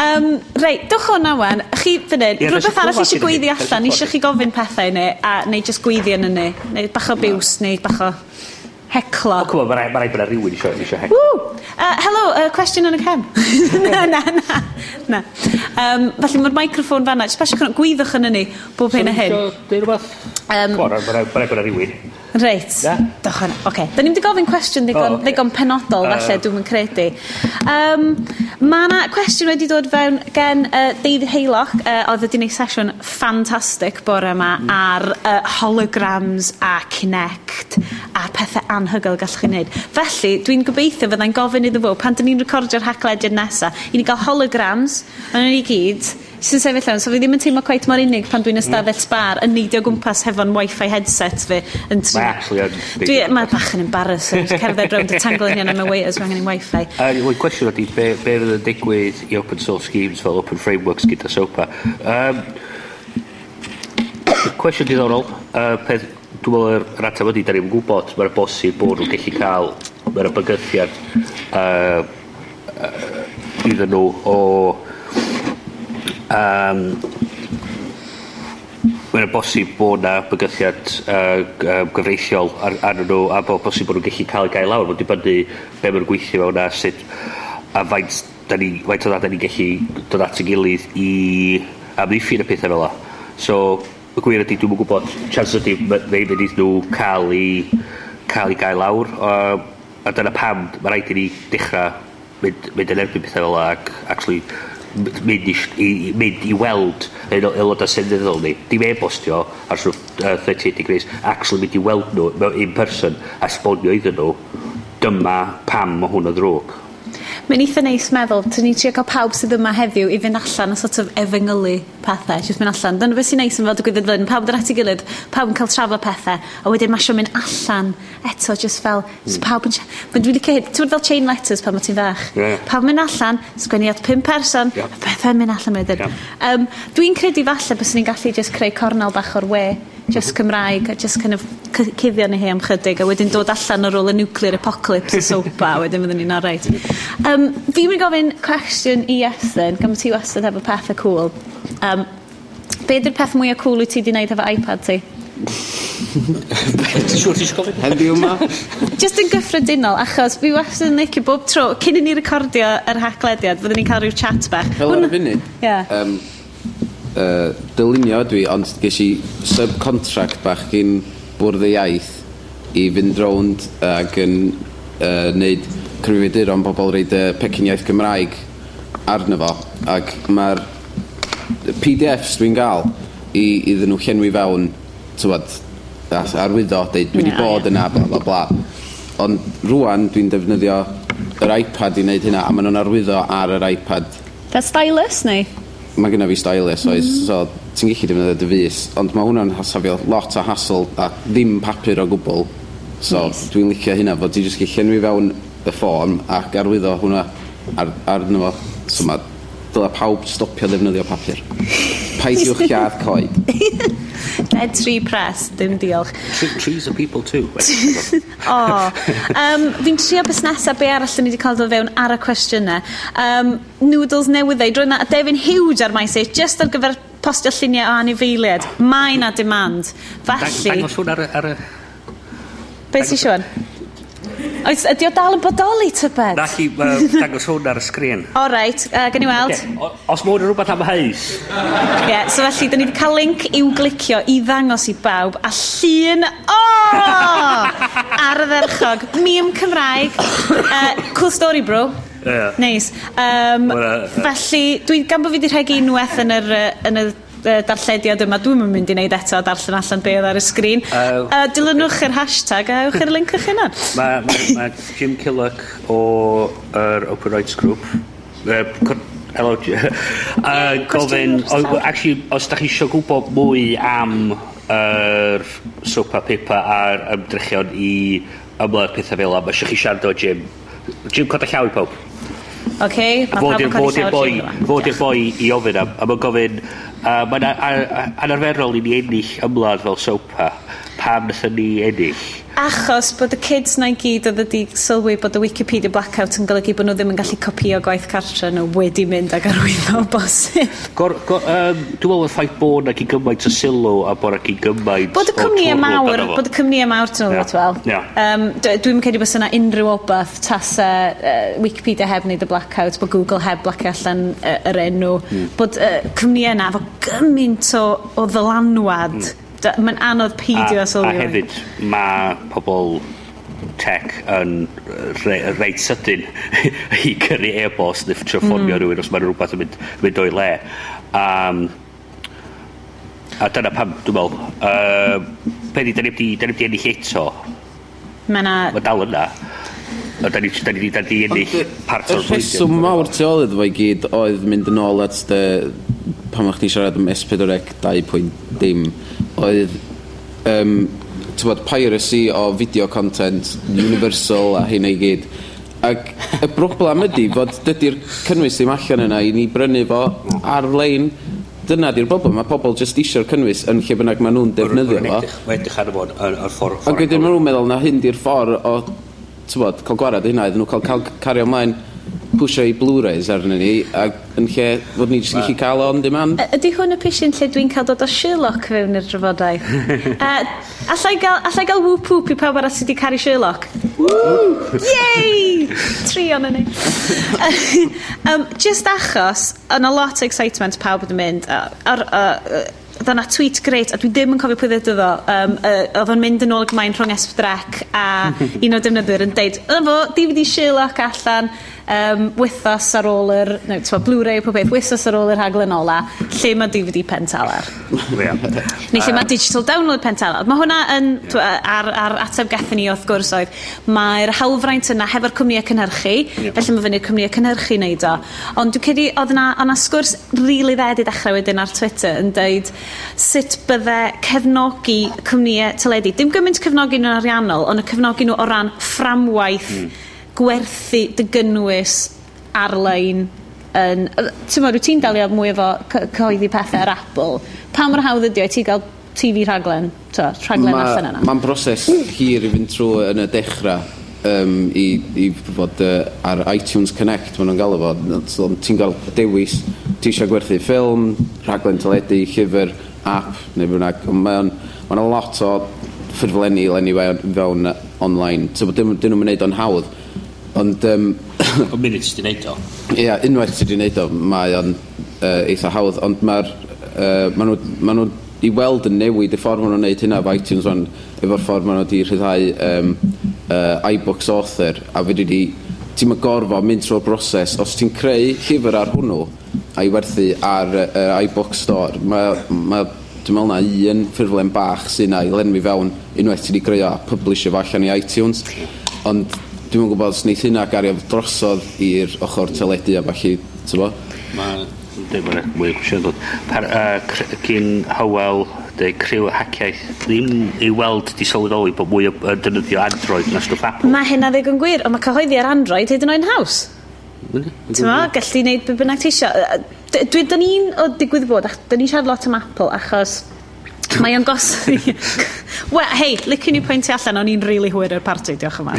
Um, (laughs) Reit, dwch hwnna wan. Chi, fyny, yeah, rhywbeth arall eisiau gweiddi allan, eisiau chi gofyn pethau neu, a, neu just gweiddi yn yna, neu bach o biws, neu bach o... Heclo. O, cwbl, mae rhaid bod rhywun eisiau heclo. Uh, hello, uh, question yn y cefn. (laughs) na, na, na. na. Um, felly mae'r microffon fanna, jyst basio gwyddoch yn yni, bob hyn a hyn. So, dweud rhywbeth? Um, Cwmwn, mae rhaid bod rhywun. Reit. Yeah. Dochan, oce. Okay. Da ni'n wedi gofyn cwestiwn ddigon, oh, okay. ddigon penodol, uh, falle, dwi'n credu. Um, mae yna cwestiwn wedi dod fewn gen uh, David Haylock, uh, oedd wedi gwneud sesiwn ffantastig bore yma mm. ar uh, holograms a Kinect a pethau anhygoel gallwch chi wneud. Felly, dwi'n gobeithio fyddai'n gofyn iddo fo, pan dyn ni'n recordio'r haglediad nesaf, i ni gael holograms, yn ni gyd, sy'n sefyll lawn, so fi ddim yn teimlo cweit mor unig pan dwi'n ystafell bar yn neidio gwmpas hefo'n wifi headset fi. Yn tri... Mae actually yn... Dwi, mae bach yn embarrassing, cerdded rownd y tangle yn am y waiters, mae angen i'n wifi. A uh, cwestiwn ydy, be, be fydd yn digwydd i open source schemes fel open frameworks gyda SOPA? Um, cwestiwn diddorol, uh, peth, dwi'n meddwl yr ateb ydy, da ni'n gwybod, mae'r bosib bod nhw'n gallu cael, mae'r bygythiad uh, uh, iddyn nhw o um, mae'n bosib bod na bygythiad uh, gyfreithiol ar, ar nhw a bod bosib bod nhw'n gallu cael ei gael lawr. Mae'n dibynnu be mae'n gweithio mewn a sut a faint, da ni, faint o dda da ni'n gallu dod at y gilydd i amddiffyn y pethau fel o. So, y gwir ydy, dwi'n gwybod, chance ydy, mae'n mynd iddyn nhw cael i cael i gael lawr. Uh, a dyna pam, mae rhaid i ni dechrau mynd, mynd yn erbyn pethau fel ac actually mynd i, i, mynd i weld aelodau seneddol ni. Dim e-bostio ar sort of, uh, 38 degrees, actually mynd i weld nhw in person a sbonio iddyn nhw dyma pam mae hwn yn ddrwg. Mae'n eitha neis meddwl, dyn ni trio cael pawb sydd yma heddiw i fynd allan a sort of efengylu pethau, jyst mynd allan. Dyna beth sy'n neis yn fel digwydd yn pawb yn at ei gilydd, pawb yn cael trafod pethau, a wedyn masio mynd allan eto, jyst fel, mm. so pawb yn... Mae'n dwi'n licio, ti'n fel chain letters pan mae ti'n fach. Yeah. Pawb yn mynd allan, sgwennu at pum person, yeah. a pethau'n mynd allan wedyn. Yeah. Um, dwi'n credu falle bys ni'n gallu just creu cornel bach o'r we just Cymraeg a just kind of cuddio ni hi am chydig a wedyn dod allan ar ôl y nuclear apocalypse y sopa a wedyn fyddwn ni'n arreid um, fi wedi gofyn cwestiwn i Estyn gan ti wastad efo pethau cool um, be ydy'r peth mwyaf cool wyt ti wedi gwneud efo iPad ti? Ti'n siŵr ti'n gofyn? Heddiw yma? Just yn gyffredinol, achos fi wastad yn licio bob tro, cyn i ni recordio yr haglediad, fyddwn ni'n cael rhyw chat bach. Fel ar y funud? Ie uh, dylunio dwi, ond ges i subcontract bach gyn bwrdd y iaith i fynd rownd ac yn uh, neud cyfrifiaduron bobl reid y pecyn iaith Gymraeg arno fo. Ac mae'r PDFs dwi'n gael i, iddyn nhw llenwi fewn tywad, arwyddo deud dwi wedi yeah, bod yna bla bla bla. Ond rwan dwi'n defnyddio yr iPad i wneud hynna a maen nhw'n arwyddo ar yr iPad. Da stylus neu? mae gyda fi stylus, mm. oes, so ti'n gallu defnyddio dyfus, ond mae hwnna'n hasafio lot o hassle a ddim papur o gwbl. So nice. dwi'n licio hynna, fod ti'n just gallu llenwi fewn y ffôn ac arwyddo hwnna ar, arno fo. So mae dyla pawb stopio ddefnyddio papur. Peidiwch lladd coed. (laughs) Ned tree press, dim diolch. Tre trees are people too. (laughs) o, oh. um, fi'n trio busnesau be arall ni wedi cael dod fewn ar y cwestiynau. Um, noodles newyddau, ei, drwy'n defyn huge ar maes e, just ar gyfer postio lluniau o anifeiliad. Mae na demand. Felly... Dangos hwn ar y... Ar y... Be sy'n Siôn? Oes, ydi o dal yn bodoli tybed? Na chi uh, (laughs) dangos hwn ar y sgrin. O reit, uh, gen i weld. Okay. Os mwyn rhywbeth am heis. Ie, yeah, so felly, dyn ni wedi cael link i'w glicio i ddangos i bawb a llun o! (laughs) Ar y dderchog. Mîm Cymraeg. Uh, cool story, bro. Yeah. Neis. Nice. Um, well, uh, felly, dwi, gan bod fi wedi rhegi unwaith yn yr, yn yr darllediad yma, dwi'm yn mynd i wneud eto darllen allan be oedd ar y sgrin. Uh, uh, dilynwch yr hashtag a ewch i'r link o'ch hynna. Mae ma, ma Jim Killock o er Open Rights Group, er, hello, uh, gofyn, o, actually, os da chi eisiau gwybod mwy am yr er, sopa pipa a'r ymdrechion i ymlaen pethau fel yma, eisiau chi siarad o Jim. Jim, cod a llaw i pawb. Okay? Fod i'r boi, fod i'r boi i ofyn am, a mae'n gofyn, uh, mae'n anarferol i ni ennill ymladd fel sopa pam nethon ni ennill. Achos bod y kids na i gyd oedd wedi sylwi bod y Wikipedia blackout yn golygu bod nhw ddim yn gallu copio gwaith cartre nhw wedi mynd ag arwyddo o bosib. Gor, go, um, dwi'n meddwl y ffaith bod na gyd gymaint o sylw a bod na gyd gymaint Bod y cwmni mawr, bod y cwmni mawr tyn nhw, yeah. yeah. um, dwi'n credu bod yna unrhyw obath tas uh, Wikipedia heb wneud y blackout, bod Google heb blacio allan uh, yr enw, mm. bod uh, cwmni yna efo gymaint o, o ddylanwad mm Mae'n anodd peidio a, sylwi. A hefyd, mae pobl tech yn reit re, sydyn (laughs) i gyrru e-bost neu ffitio ffonio mm. rhywun os mae'n rhywbeth yn mynd, mynd o'i le. Um, a dyna pam, dwi'n meddwl, uh, pe di, da ni wedi ennill eto. Mae na... Mae dal yna. A da ni, da ni, da ni ennill part o'r blwyddyn. Y rheswm mawr tu ôl iddo fo i gyd oedd mynd yn ôl at dy, pan o'ch ti siarad am S4C 2.dim, oedd um, bod, piracy o video content universal a hynna i gyd. Ac y broblem ydy fod dydy'r cynnwys ddim allan yna i ni brynu fo ar-lein dyna di'r broblem. Mae pobl jyst eisiau'r cynnwys yn lle bynnag maen nhw'n defnyddio fo. Mae'n edrych ar y bod o'r ffordd. Ac wedyn maen nhw'n meddwl na hyn di'r ffordd o tywod, cael gwarad hynna, iddyn nhw cael, cael cario ymlaen pwysio i Blu-rays arnyn ni, a yn lle fod ni jyst gallu cael on demand. Y- Ydy hwn y pisyn lle dwi'n cael dod o Sherlock fewn i'r drafodaeth? (laughs) uh, allai gael, allai gael whoop whoop i pawb arall sydd wedi caru Sherlock? Yay! Tri o'n ni. (laughs) um, just achos, yn a lot o excitement pawb yn mynd, a- ar- a- oedd yna tweet greit, a dwi ddim yn cofio pwy ddweud iddo. Um, uh, oedd o'n mynd yn ôl gymaint rhwng esbdrec, a (laughs) un o defnyddwyr yn deud, yna fo, DVD Sherlock allan, um, wythas ar ôl yr, no, twa, Blu-ray o pob peth, wythas ar ôl yr haglen ola, lle mae DVD pentalar. yeah. Neu lle mae digital download pentalar. Mae hwnna yn, twa, ar, ar ateb gathyn ni wrth gwrs oedd, mae'r hawlfraint yna hefo'r cwmnïau cynhyrchu, felly mae fyny'r cwmnïau cynhyrchu wneud o. Ond dwi'n cedi, oedd yna, yna sgwrs rili really dded i ddechrau wedyn ar Twitter yn dweud sut bydde cefnogi cwmnïau teledu, dim gymaint cefnogi nhw'n ariannol, ond y cefnogi nhw o ran fframwaith mm gwerthu dy gynnwys ar-lein yn... Ti'n meddwl, ti'n dalio mwy efo coeddi pethau ar Apple. Pa mor hawdd ydy o ti gael TV rhaglen? To, rhaglen allan yna? Mae'n broses hir i fynd trwy yn y dechrau um, i, i fod uh, ar iTunes Connect maen nhw'n gael efo. So, ti'n gael dewis, ti eisiau gwerthu ffilm, rhaglen teledu, llyfr, app, neu bynnag. Mae'n ma lot o ffurflenni lenni fewn online. So, dyn nhw'n mynd o'n hawdd Ond... Um, o (coughs) munud sydd wedi'i neud o. Ie, yeah, unwaith sydd wedi wneud o, mae o'n uh, eitha hawdd, ond mae'r... Uh, maen nhw, ma nhw i weld yn newid y ffordd maen nhw'n neud hynna efo iTunes o'n efo'r ffordd maen nhw wedi rhyddhau um, uh, iBooks author a fe wedi ti'n gorfod mynd trwy'r broses. Os ti'n creu llyfr ar hwnnw a'i werthu ar uh, iBooks store mae ma, dwi'n meddwl na un ffurflen bach sy'n ei lenwi fewn unwaith ti wedi greu a publish efo allan i iTunes. Ond Dwi'n yn gwybod os wneith hynna gario drosodd i'r ochr teledu a falle, ti'n bo? Mae Dwi'n mynd mwy o gwestiwn dod. Par, uh, gyn Howell, deu criw hackiaeth, ddim i weld di sylweddoli bod mwy o uh, defnyddio Android na stwff Apple. Mae hynna ddigon gwir, ond mae cyhoeddi ar Android hyd yn oed yn haws. Ti'n ma, gallu neud be bynnag teisio. Dwi, dyn ni'n o digwydd bod, dyn ni'n siarad lot am Apple achos Mae o'n gos... (laughs) Wel, hei, licen i pwyntio allan, o'n i'n rili really hwyr o'r parti, diolch yma.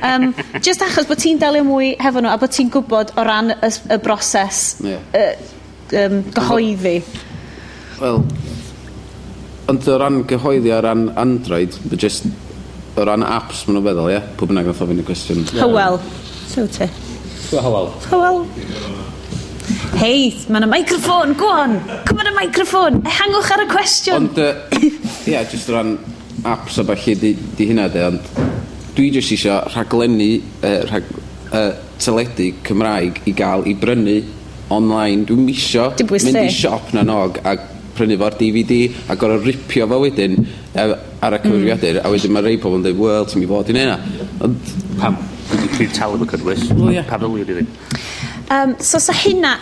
um, just achos bod ti'n delio mwy hefo nhw, a bod ti'n gwybod o ran y, y broses yeah. uh, um, gyhoeddi. Wel, ond o ran gyhoeddi o ran Android, just o ran apps maen nhw'n feddwl, ie? Yeah? Pwy bynnag oedd ofyn y cwestiwn. Hywel. So ti? Hywel. Hywel hei, mae yna microffon, go on, cymryd y microffon, eh, ehangwch ar y cwestiwn. Ond, ie, uh, yeah, jyst ran apps a falle di, di hynna de, ond dwi jyst isio rhaglenni uh, rhag, uh, teledu Cymraeg i gael i brynu online. Dwi'n misio mynd i siop na nog a prynu fo'r DVD a gorau ripio fo wedyn uh, ar y mm. cyfrifiadur mm. a wedyn mae rei pobl yn dweud, wel, ti'n mi fod i'n hynna. Ond... Pam? Dwi'n talu fy cynnwys. Pam ddylwn i ddim? Um, so, sa hynna,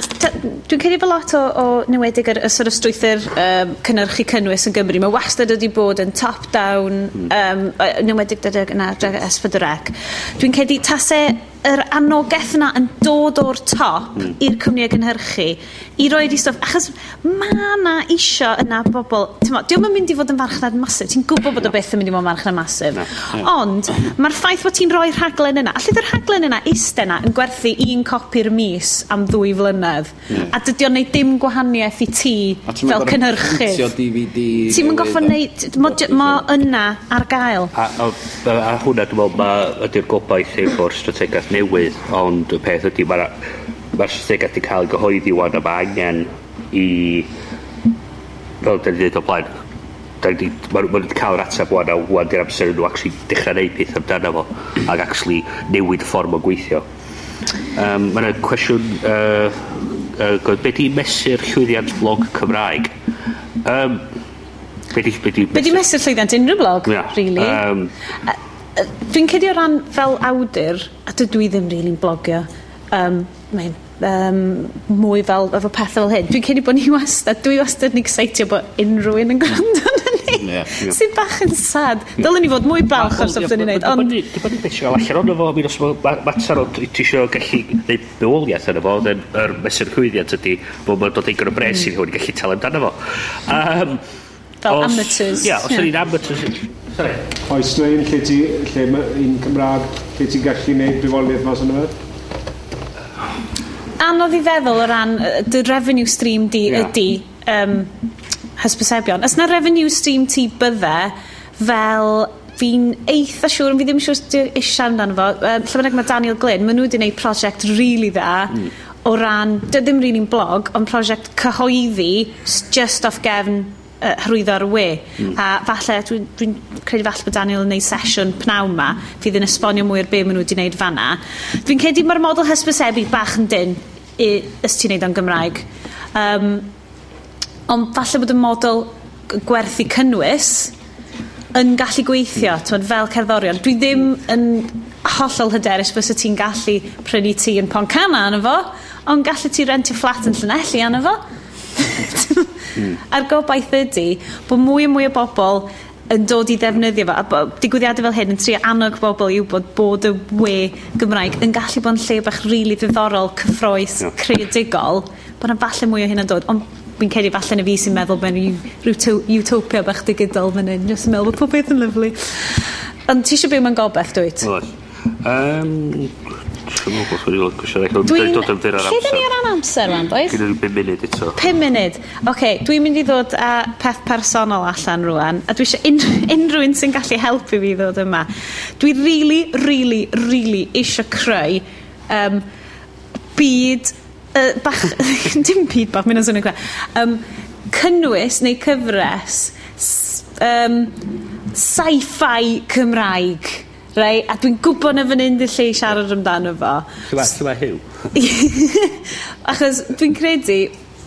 dwi'n credu fel lot o, o newedig yr, y sort of strwythyr um, cynnyrchu cynnwys yn Gymru, mae wastad wedi bod yn top-down, um, hmm. newedig dydig yna adreg S4C. Dwi'n credu tasau yr anogaeth yna yn dod o'r top mm. i'r cwmnïau cynhyrchu i roed i stwff achos mae na isio yna bobl diolch yn mynd i fod yn farchnad masif ti'n gwybod bod o beth yn mynd i fod yn farchnad masif. Ond mae'r ffaith bod ti'n rhoi rhaglen yna allai dd'r rhaglen yna iste yna yn gwerthu un copi'r mis am ddwy flynedd a dydy o'n neud dim gwahaniaeth i ti fel cynhyrchu ti'n mynd goffa neud mae yna ar gael. A, a, a, a hwnna dwi'n meddwl ma ydy'r gobaith efo'r strategaeth newydd, ond y peth ydy, mae'r ma strategaeth wedi cael ei gyhoeddi wan a mae angen i, fel da ni wedi o blaen, maen nhw wedi cael yr ateb wan a wan di'r amser nhw actually dechrau neud peth amdano fo ac actually newid y ffordd o gweithio. Um, Mae yna cwestiwn uh, uh, be di mesur llwyddiant blog Cymraeg? Um, be di, be di mesur... Be di mesur llwyddiant unrhyw blog, yeah. really? Um, uh, dwi'n cedi o ran fel awdur, a dydw i ddim rili'n really blogio, um, mae'n um, mwy fel, efo pethau fel hyn. Dwi'n cedi bod ni wastad, dwi wastad yn exceitio bod unrhyw un yn gwrando yn ni. Yeah, yeah. Sy'n bach yn sad. Dylen ni fod mwy balch ar stwff dyn ni'n neud. Ond... Dyma ni beth sy'n allan o'n efo, mi os mater o'n ti eisiau gallu neud bywoliaeth yn efo, then yr mesur chwyddiant ydy bod mae'n dod eigon o bres i mm. hwn i gallu talu amdano fo. Um, Fel amateurs. Ia, os yeah. ni'n amateurs, Sorry. Oes na un lle ti, lle ma, un Cymraeg, lle ti'n gallu gwneud brifoliaeth mas yna fe? Anodd i feddwl o ran dy revenue stream di yeah. ydi um, hysbysebion. Os na revenue stream ti bydde fel fi'n eitha siŵr, ond fi ddim siŵr sydd eisiau amdano fo. Um, lle bynnag mae Daniel Glyn, maen nhw wedi gwneud prosiect really dda mm. o ran, dy ddim rili'n blog, ond prosiect cyhoeddi just off gefn uh, hyrwyddo ar y we. Mm. A falle, dwi'n dwi, credu falle bod Daniel yn gwneud sesiwn pnawn ma, fydd yn esbonio mwy ar be maen nhw wedi gwneud fanna. Dwi'n credu mae'r model hysbysebu bach yn dyn i, ys ti'n gwneud o'n Gymraeg. Um, ond falle bod y model gwerthu cynnwys yn gallu gweithio, twyd, fel cerddorion. Dwi ddim yn hollol hyderus bys y ti'n gallu prynu ti yn Poncana yna fo, ond gallu ti rentio fflat yn Llanelli yna fo mm. A'r gobaith ydy bod mwy a mwy o bobl yn dod i ddefnyddio fo. A bod digwyddiadau fel hyn yn trio annog bobl i wybod bod y we Gymraeg yn gallu bod yn lle bach rili really ddiddorol, cyffroes, no. creadigol. Bod yna falle mwy o hyn yn dod. Ond fi'n credu falle na fi sy'n meddwl mewn rhyw utopia bach digidol fan hyn. Jyst yn meddwl bod pob beth yn lyflu. Ond ti eisiau byw mewn gobeith, dwyt? Oes. Um, Dwi'n meddwl bod fi'n gwsio rhaid. Dwi'n dod am dyr ar amser. Lle ni ar an amser fan, does? Gyda ni 5 munud eto. 5 munud. Oce, okay, dwi'n mynd i ddod â peth personol allan rwan. A dwi eisiau unrhyw un sy'n gallu helpu fi ddod yma. Dwi really, really, really eisiau creu um, byd... Uh, bach, (laughs) dim byd bach, mynd o'n swnio um, cynnwys neu cyfres um, sci-fi Cymraeg Rei, a dwi'n gwybod na fan hyn dy lle i siarad amdano fo. Chyfa, chyfa hiw. Achos dwi'n credu,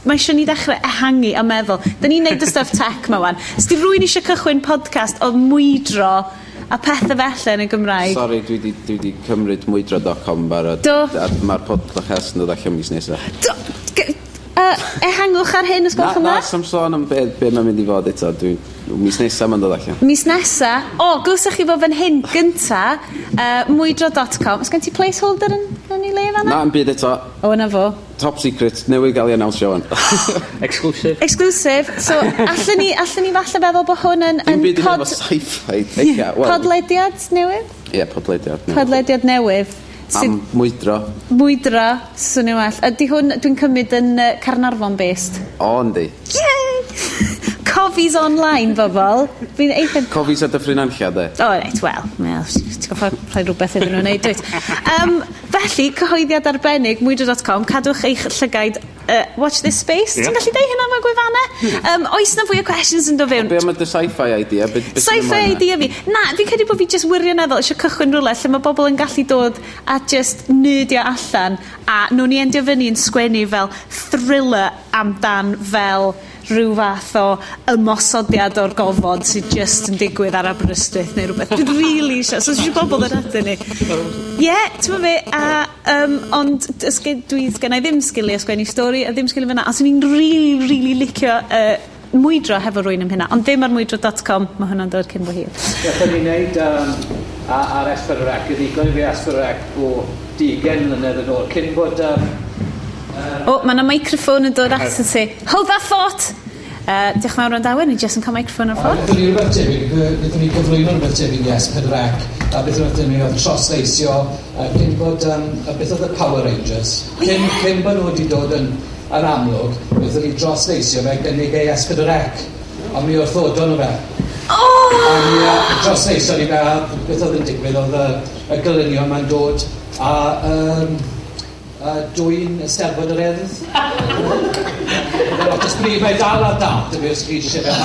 mae eisiau ni ddechrau ehangu a meddwl. Da ni'n neud y stuff tech ma wan. Os di rwy'n eisiau cychwyn podcast o mwydro a pethau felly yn y Gymraeg. Sorry, dwi di, dwi di cymryd mwydro.com barod. Do. Mae'r podcast yn dod allan mis nesaf. Do. Uh, ehangwch ar hyn os gwelwch yn dda? Na, sam sôn am beth be mae'n mynd i fod eto. Dwi, mis nesa mae'n dod allan. Mis nesa? O, oh, glwysach chi fod fan hyn gynta, uh, mwydro.com. Os gen ti placeholder yn, yn ei le fanna? Na, yn byd eto. O, yna fo. Top secret, newydd gael ei announce fan. (laughs) (laughs) Exclusive. Exclusive. So, allan ni, allan ni falle feddwl bod hwn yn... Dim byd yn pod... efo sci-fi. Podlediad newydd? Ie, yeah, podlediad newydd. Podlediad newydd. Am mwydro. Mwydro, swnio well. Ydy hwn, dwi'n cymryd yn uh, Carnarfon based? O, yndi. Yay! Cofis online, bobl. Fi'n eitha... Cofis a dyffryn anllia, de? O, oh, reit, wel. Ti'n goffa rhoi rhywbeth iddyn nhw'n neud, dwyt. Um, felly, cyhoeddiad arbennig, mwydro.com, cadwch eich llygaid uh, watch this space. Yep. Ti'n gallu deud hynna mewn gwefannau? Um, oes na fwy o questions yn do fewn? Be am y sci-fi idea? Be, be sci-fi idea fi. Na, fi'n credu bod fi just wirioneddol eisiau cychwyn rhywle lle mae bobl yn gallu dod a just nerdio allan a nhw'n i endio fyny yn sgwennu fel thriller amdan fel rhyw fath o ymosodiad o'r gofod sydd just yn digwydd ar Aberystwyth neu rhywbeth. Dwi'n really eisiau, so dwi'n gwybod bod yn atyn ni. Ie, yeah, ti'n fe, a, um, ond dwi gen i ddim sgiliau sgwennu stori a ddim sgiliau fyna, a swn i'n really, really licio uh, mwydro hefo rwy'n am hynna, ond ddim ar mwydro.com, mae hwnna'n dod cyn bo hir. Gatho ni wneud um, ar Esbyrrec, y ddigon i fi Esbyrrec o digen mlynedd yn ôl, cyn bod um, O, oh, mae yna microphone yn dod at ti. Hold that thought! Uh, diolch yn fawr o'n dawen, ni jyst yn cael microffon o'r ffordd. Byddwn ni rhywbeth tebyg, byddwn ni gyflwyno rhywbeth tebyg i S4C, a beth oedd ni oedd trosleisio, cyn bod, um, a beth oedd y Power Rangers, cyn, cyn bod nhw wedi dod yn, yn amlwg, beth oedd ni trosleisio fe gynnig ei S4C, a mi oedd ddodon o fe. Oh! A mi uh, trosleisio ni fe, a beth oedd yn digwydd, oedd y, y gylunio ma'n dod, a um, uh, dwi'n Eisteddfod yr Eddf. (laughs) Mae dal ar os chi eisiau fe.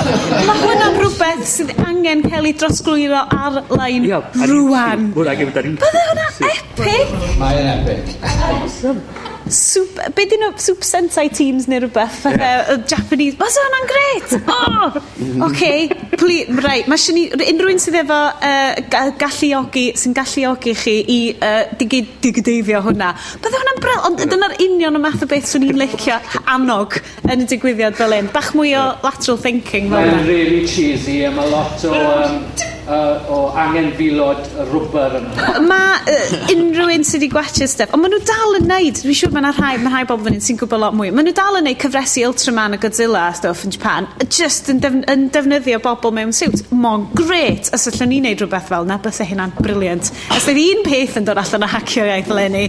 Mae hwnna'n rhywbeth sydd angen cael ei drosglwyddo ar-lein rwan. Gyda ni. Bydde hwnna epic! Mae'n epic soup, be dyn nhw, soup sentai teams neu rhywbeth, yeah. uh, Japanese, mae hwnna'n gret, oh, ok, please, right, mae sy'n unrhyw un sydd efo uh, galluogi, sy'n galluogi chi i uh, digideifio hwnna, bydde hwnna'n brel, ond dyna'r union y math o beth swn i'n (laughs) licio annog yn y digwyddiad fel un, bach mwy o lateral thinking fel yna. Mae'n really cheesy, a mae lot o... Um, uh, o angen filod rwber yna. Mae uh, unrhyw un sydd wedi gwachio stuff, ond maen nhw dal yn neud, dwi'n siŵr mae yna rhai, mae rhai bobl fan hyn sy'n gwybod lot mwy. Maen nhw dal yn neud cyfresu Ultraman a Godzilla a stuff yn Japan, just yn, def yn defnyddio bobl mewn siwt. Mon, gret, os allan ni wneud rhywbeth fel na, bys e hynna'n briliant. Os ydy un peth yn dod allan o hacio iaith leni,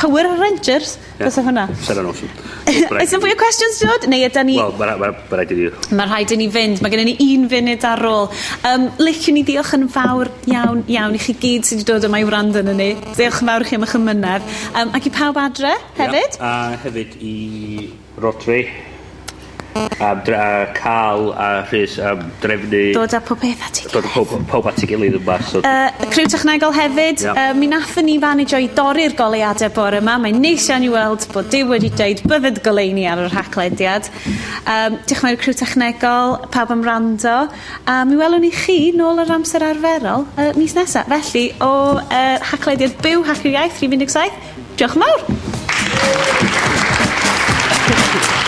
power ar Rangers. Yeah. Fysa hwnna. Sarah Nelson. (laughs) Oes yna fwy o questions, Jod? Neu ydy ni... Wel, mae'n ma, ma rhaid i ni... Mae rhaid i ni fynd. Mae gen ni un funud ar ôl. Um, Liciwn ni diolch yn fawr iawn, iawn i chi gyd sydd wedi dod yma i wrando yn ni. Diolch yn fawr chi am eich ymynedd. Um, ac i pawb adre hefyd. Yeah. A hefyd i Rotary a, dra cael a rhys am drefnu dod â pob peth at ei gilydd dod â pob at ei gilydd yma so. uh, Criw technegol hefyd. Yeah. uh, mi nathon ni fanigio i dorri'r goleuadau bore yma. Mae'n neis iawn i weld bod Dyw wedi dweud byddyd goleini ar yr haclediad um, diolch mae'r criw technegol. Pawb am rando. A mi welwn ni chi nôl yr amser arferol uh, mis nesaf felly o uh, haclediad byw hacker iaith 317 diolch yn fawr! Thank you.